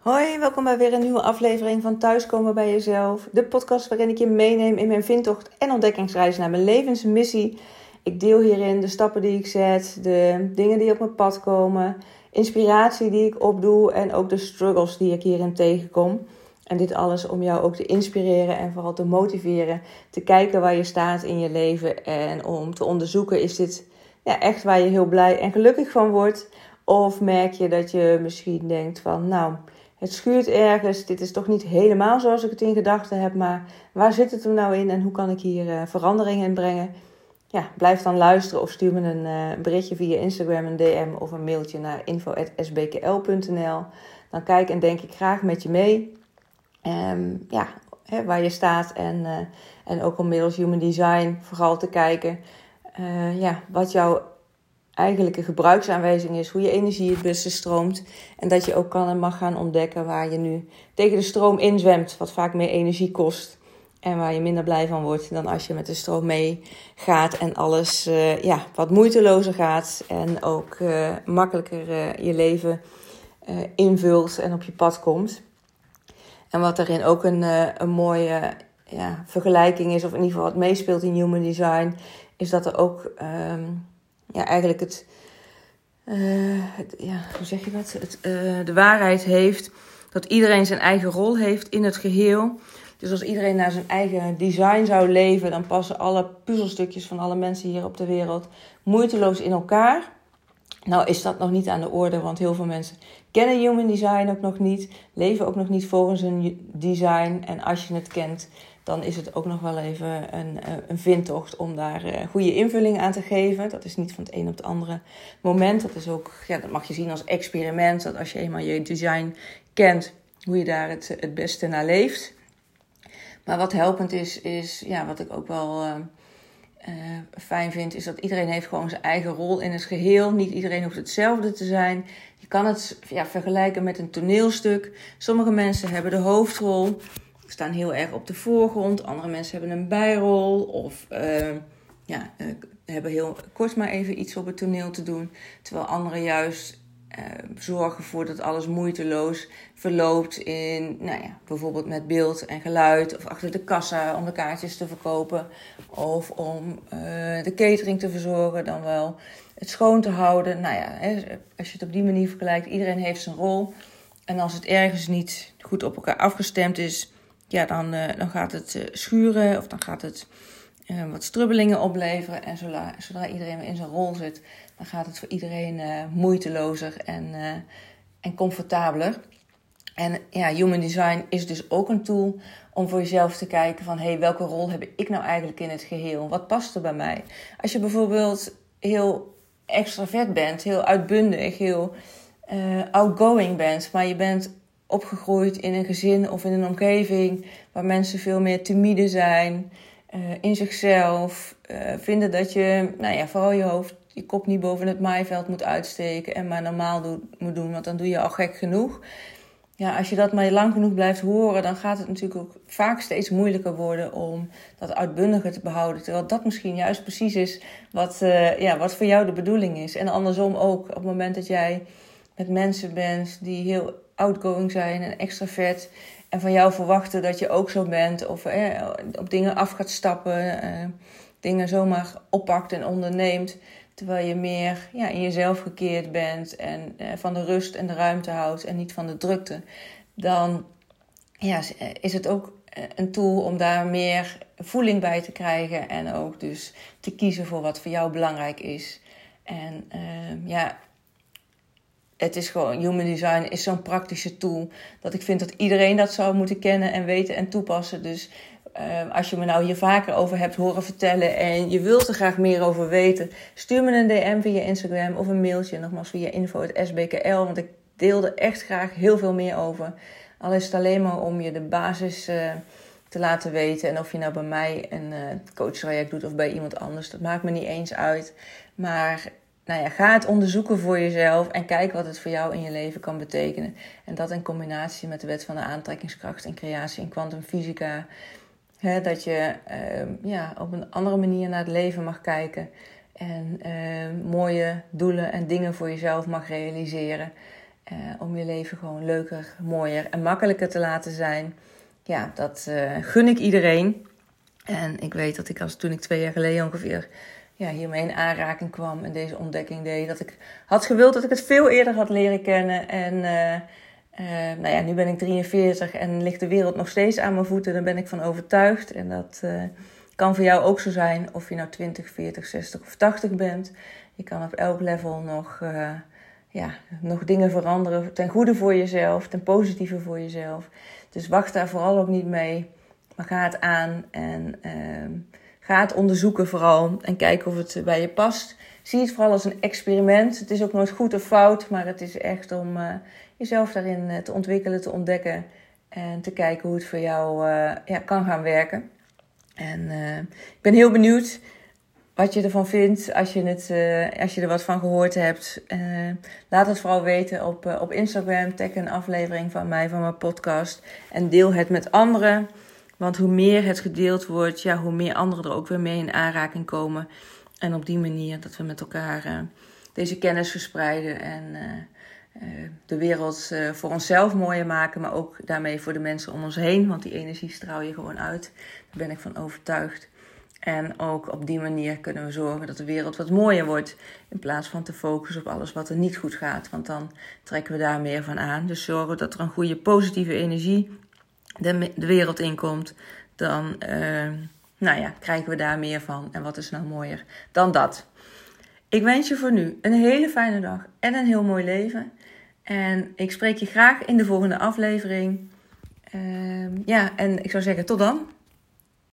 Hoi, welkom bij weer een nieuwe aflevering van Thuiskomen bij Jezelf. De podcast waarin ik je meeneem in mijn vindtocht en ontdekkingsreis naar mijn levensmissie. Ik deel hierin de stappen die ik zet, de dingen die op mijn pad komen, inspiratie die ik opdoe en ook de struggles die ik hierin tegenkom. En dit alles om jou ook te inspireren en vooral te motiveren. Te kijken waar je staat in je leven. En om te onderzoeken: is dit ja, echt waar je heel blij en gelukkig van wordt? Of merk je dat je misschien denkt van nou, het schuurt ergens. Dit is toch niet helemaal zoals ik het in gedachten heb. Maar waar zit het er nou in en hoe kan ik hier uh, verandering in brengen? Ja, blijf dan luisteren of stuur me een uh, berichtje via Instagram, een DM of een mailtje naar info.sbkl.nl. Dan kijk en denk ik graag met je mee. Um, ja, hè, waar je staat en, uh, en ook om middels human design vooral te kijken ja, wat jouw eigenlijke gebruiksaanwijzing is, hoe je energie het beste stroomt en dat je ook kan en mag gaan ontdekken waar je nu tegen de stroom inzwemt, wat vaak meer energie kost en waar je minder blij van wordt dan als je met de stroom mee gaat en alles uh, ja, wat moeitelozer gaat en ook makkelijker je leven invult en op je pad komt. En wat daarin ook een, een mooie ja, vergelijking is, of in ieder geval wat meespeelt in human design, is dat er ook um, ja, eigenlijk het, uh, het, ja, hoe zeg je dat? Het, uh, de waarheid heeft dat iedereen zijn eigen rol heeft in het geheel. Dus als iedereen naar zijn eigen design zou leven, dan passen alle puzzelstukjes van alle mensen hier op de wereld moeiteloos in elkaar. Nou is dat nog niet aan de orde, want heel veel mensen kennen human design ook nog niet, leven ook nog niet volgens een design. En als je het kent, dan is het ook nog wel even een, eh, een vindtocht om daar uh, goede invulling aan te geven. Dat is niet van het een op het andere moment. Dat is ook, ja, dat mag je zien als experiment. Dat als je eenmaal je design kent, hoe je daar het, het beste naar leeft. Maar wat helpend is, is ja, wat ik ook wel. Uh, fijn vind, is dat iedereen heeft gewoon zijn eigen rol in het geheel. Niet iedereen hoeft hetzelfde te zijn. Je kan het ja, vergelijken met een toneelstuk. Sommige mensen hebben de hoofdrol, staan heel erg op de voorgrond. Andere mensen hebben een bijrol of uh, ja, uh, hebben heel kort maar even iets op het toneel te doen. Terwijl anderen juist uh, zorgen ervoor dat alles moeiteloos verloopt in, nou ja, bijvoorbeeld met beeld en geluid of achter de kassa om de kaartjes te verkopen of om de catering te verzorgen, dan wel het schoon te houden. Nou ja, als je het op die manier vergelijkt, iedereen heeft zijn rol. En als het ergens niet goed op elkaar afgestemd is, ja, dan, uh, dan gaat het schuren of dan gaat het wat strubbelingen opleveren. En zodra, iedereen in zijn rol zit, dan gaat het voor iedereen moeitelozer en, en comfortabeler. En ja, human design is dus ook een tool om voor jezelf te kijken van... hé, hey, welke rol heb ik nou eigenlijk in het geheel? Wat past er bij mij? Als je bijvoorbeeld heel extravert bent, heel uitbundig, heel outgoing bent... maar je bent opgegroeid in een gezin of in een omgeving... waar mensen veel meer timide zijn... in zichzelf, vinden dat je, nou ja, vooral je hoofd je kop niet boven het maaiveld moet uitsteken en maar normaal moet doen, want dan doe je al gek genoeg. Ja, als je dat maar lang genoeg blijft horen, dan gaat het natuurlijk ook vaak steeds moeilijker worden om dat uitbundige te behouden. Terwijl dat misschien juist precies is wat, uh, ja, wat voor jou de bedoeling is. En andersom ook, op het moment dat jij met mensen bent die heel outgoing zijn en extravert. En van jou verwachten dat je ook zo bent. Of eh, op dingen af gaat stappen. Uh, dingen zomaar oppakt en onderneemt. Terwijl je meer ja, in jezelf gekeerd bent en eh, van de rust en de ruimte houdt en niet van de drukte. Dan ja, is het ook een tool om daar meer voeling bij te krijgen. En ook dus te kiezen voor wat voor jou belangrijk is. En uh, ja, het is gewoon, human design is zo'n praktische tool. Dat ik vind dat iedereen dat zou moeten kennen en weten en toepassen. Dus uh, als je me nou hier vaker over hebt horen vertellen en je wilt er graag meer over weten, stuur me een DM via Instagram of een mailtje, nogmaals via info.sbkl, want ik deel er echt graag heel veel meer over. Al is het alleen maar om je de basis uh, te laten weten en of je nou bij mij een uh, coachtraject doet of bij iemand anders, dat maakt me niet eens uit. Maar nou ja, ga het onderzoeken voor jezelf en kijk wat het voor jou in je leven kan betekenen. En dat in combinatie met de wet van de aantrekkingskracht en creatie in kwantumfysica dat je uh, ja, op een andere manier naar het leven mag kijken. En uh, mooie doelen en dingen voor jezelf mag realiseren. om je leven gewoon leuker, mooier en makkelijker te laten zijn. Ja, dat gun ik iedereen. En ik weet dat ik als toen ik twee jaar geleden ongeveer ja, hiermee in aanraking kwam en deze ontdekking deed, dat ik had gewild dat ik het veel eerder had leren kennen. En uh, nou ja, nu ben ik 43 en ligt de wereld nog steeds aan mijn voeten. Daar ben ik van overtuigd. En dat uh, kan voor jou ook zo zijn, of je nou 20, 40, 60 of 80 bent. Je kan op elk level nog, ja, nog dingen veranderen ten goede voor jezelf, ten positieve voor jezelf. Dus wacht daar vooral ook niet mee. Maar ga het aan en ehm, ga het onderzoeken vooral. En kijk of het bij je past. Zie het vooral als een experiment. Het is ook nooit goed of fout, maar het is echt om uh, jezelf daarin uh, te ontwikkelen, te ontdekken. En te kijken hoe het voor jou uh, ja, kan gaan werken. En ik ben heel benieuwd wat je ervan vindt als je, het, als je er wat van gehoord hebt. laat het vooral weten op, op Instagram. Tag een aflevering van mij, van mijn podcast. En deel het met anderen. Want hoe meer het gedeeld wordt, ja, hoe meer anderen er ook weer mee in aanraking komen. En op die manier dat we met elkaar uh, deze kennis verspreiden en uh, uh, de wereld voor onszelf mooier maken, maar ook daarmee voor de mensen om ons heen. Want die energie straal je gewoon uit. Daar ben ik van overtuigd. En ook op die manier kunnen we zorgen dat de wereld wat mooier wordt. In plaats van te focussen op alles wat er niet goed gaat. Want dan trekken we daar meer van aan. Dus zorgen dat er een goede positieve energie de, de wereld inkomt, dan uh, nou ja, krijgen we daar meer van. En wat is nou mooier dan dat? Ik wens je voor nu een hele fijne dag en een heel mooi leven. En ik spreek je graag in de volgende aflevering. Uh, ja, en ik zou zeggen tot dan.